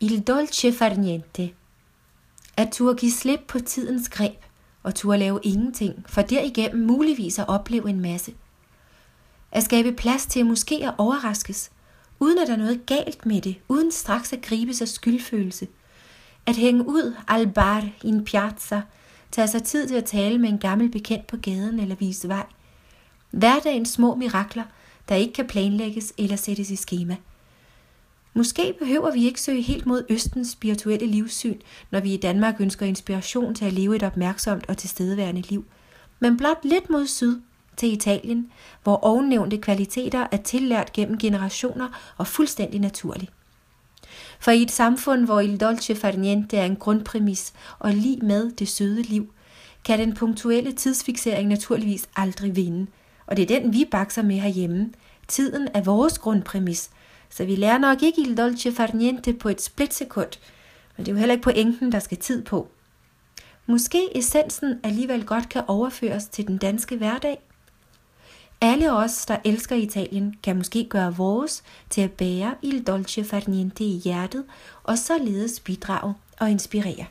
Il dolce far niente. At turde give slip på tidens greb og turde lave ingenting, for derigennem muligvis at opleve en masse. At skabe plads til måske at overraskes, uden at der er noget galt med det, uden straks at gribe sig skyldfølelse. At hænge ud al bar i en piazza, tage sig tid til at tale med en gammel bekendt på gaden eller vise vej. Hverdagens små mirakler, der ikke kan planlægges eller sættes i skema. Måske behøver vi ikke søge helt mod Østens spirituelle livssyn, når vi i Danmark ønsker inspiration til at leve et opmærksomt og tilstedeværende liv, men blot lidt mod syd til Italien, hvor ovennævnte kvaliteter er tillært gennem generationer og fuldstændig naturligt. For i et samfund, hvor il dolce far niente er en grundpræmis og lige med det søde liv, kan den punktuelle tidsfixering naturligvis aldrig vinde. Og det er den, vi bakser med herhjemme. Tiden er vores grundpræmis, så vi lærer nok ikke il dolce far niente på et splitsekund, men det er jo heller ikke pointen, der skal tid på. Måske essensen alligevel godt kan overføres til den danske hverdag. Alle os, der elsker Italien, kan måske gøre vores til at bære il dolce far niente i hjertet, og således bidrage og inspirere.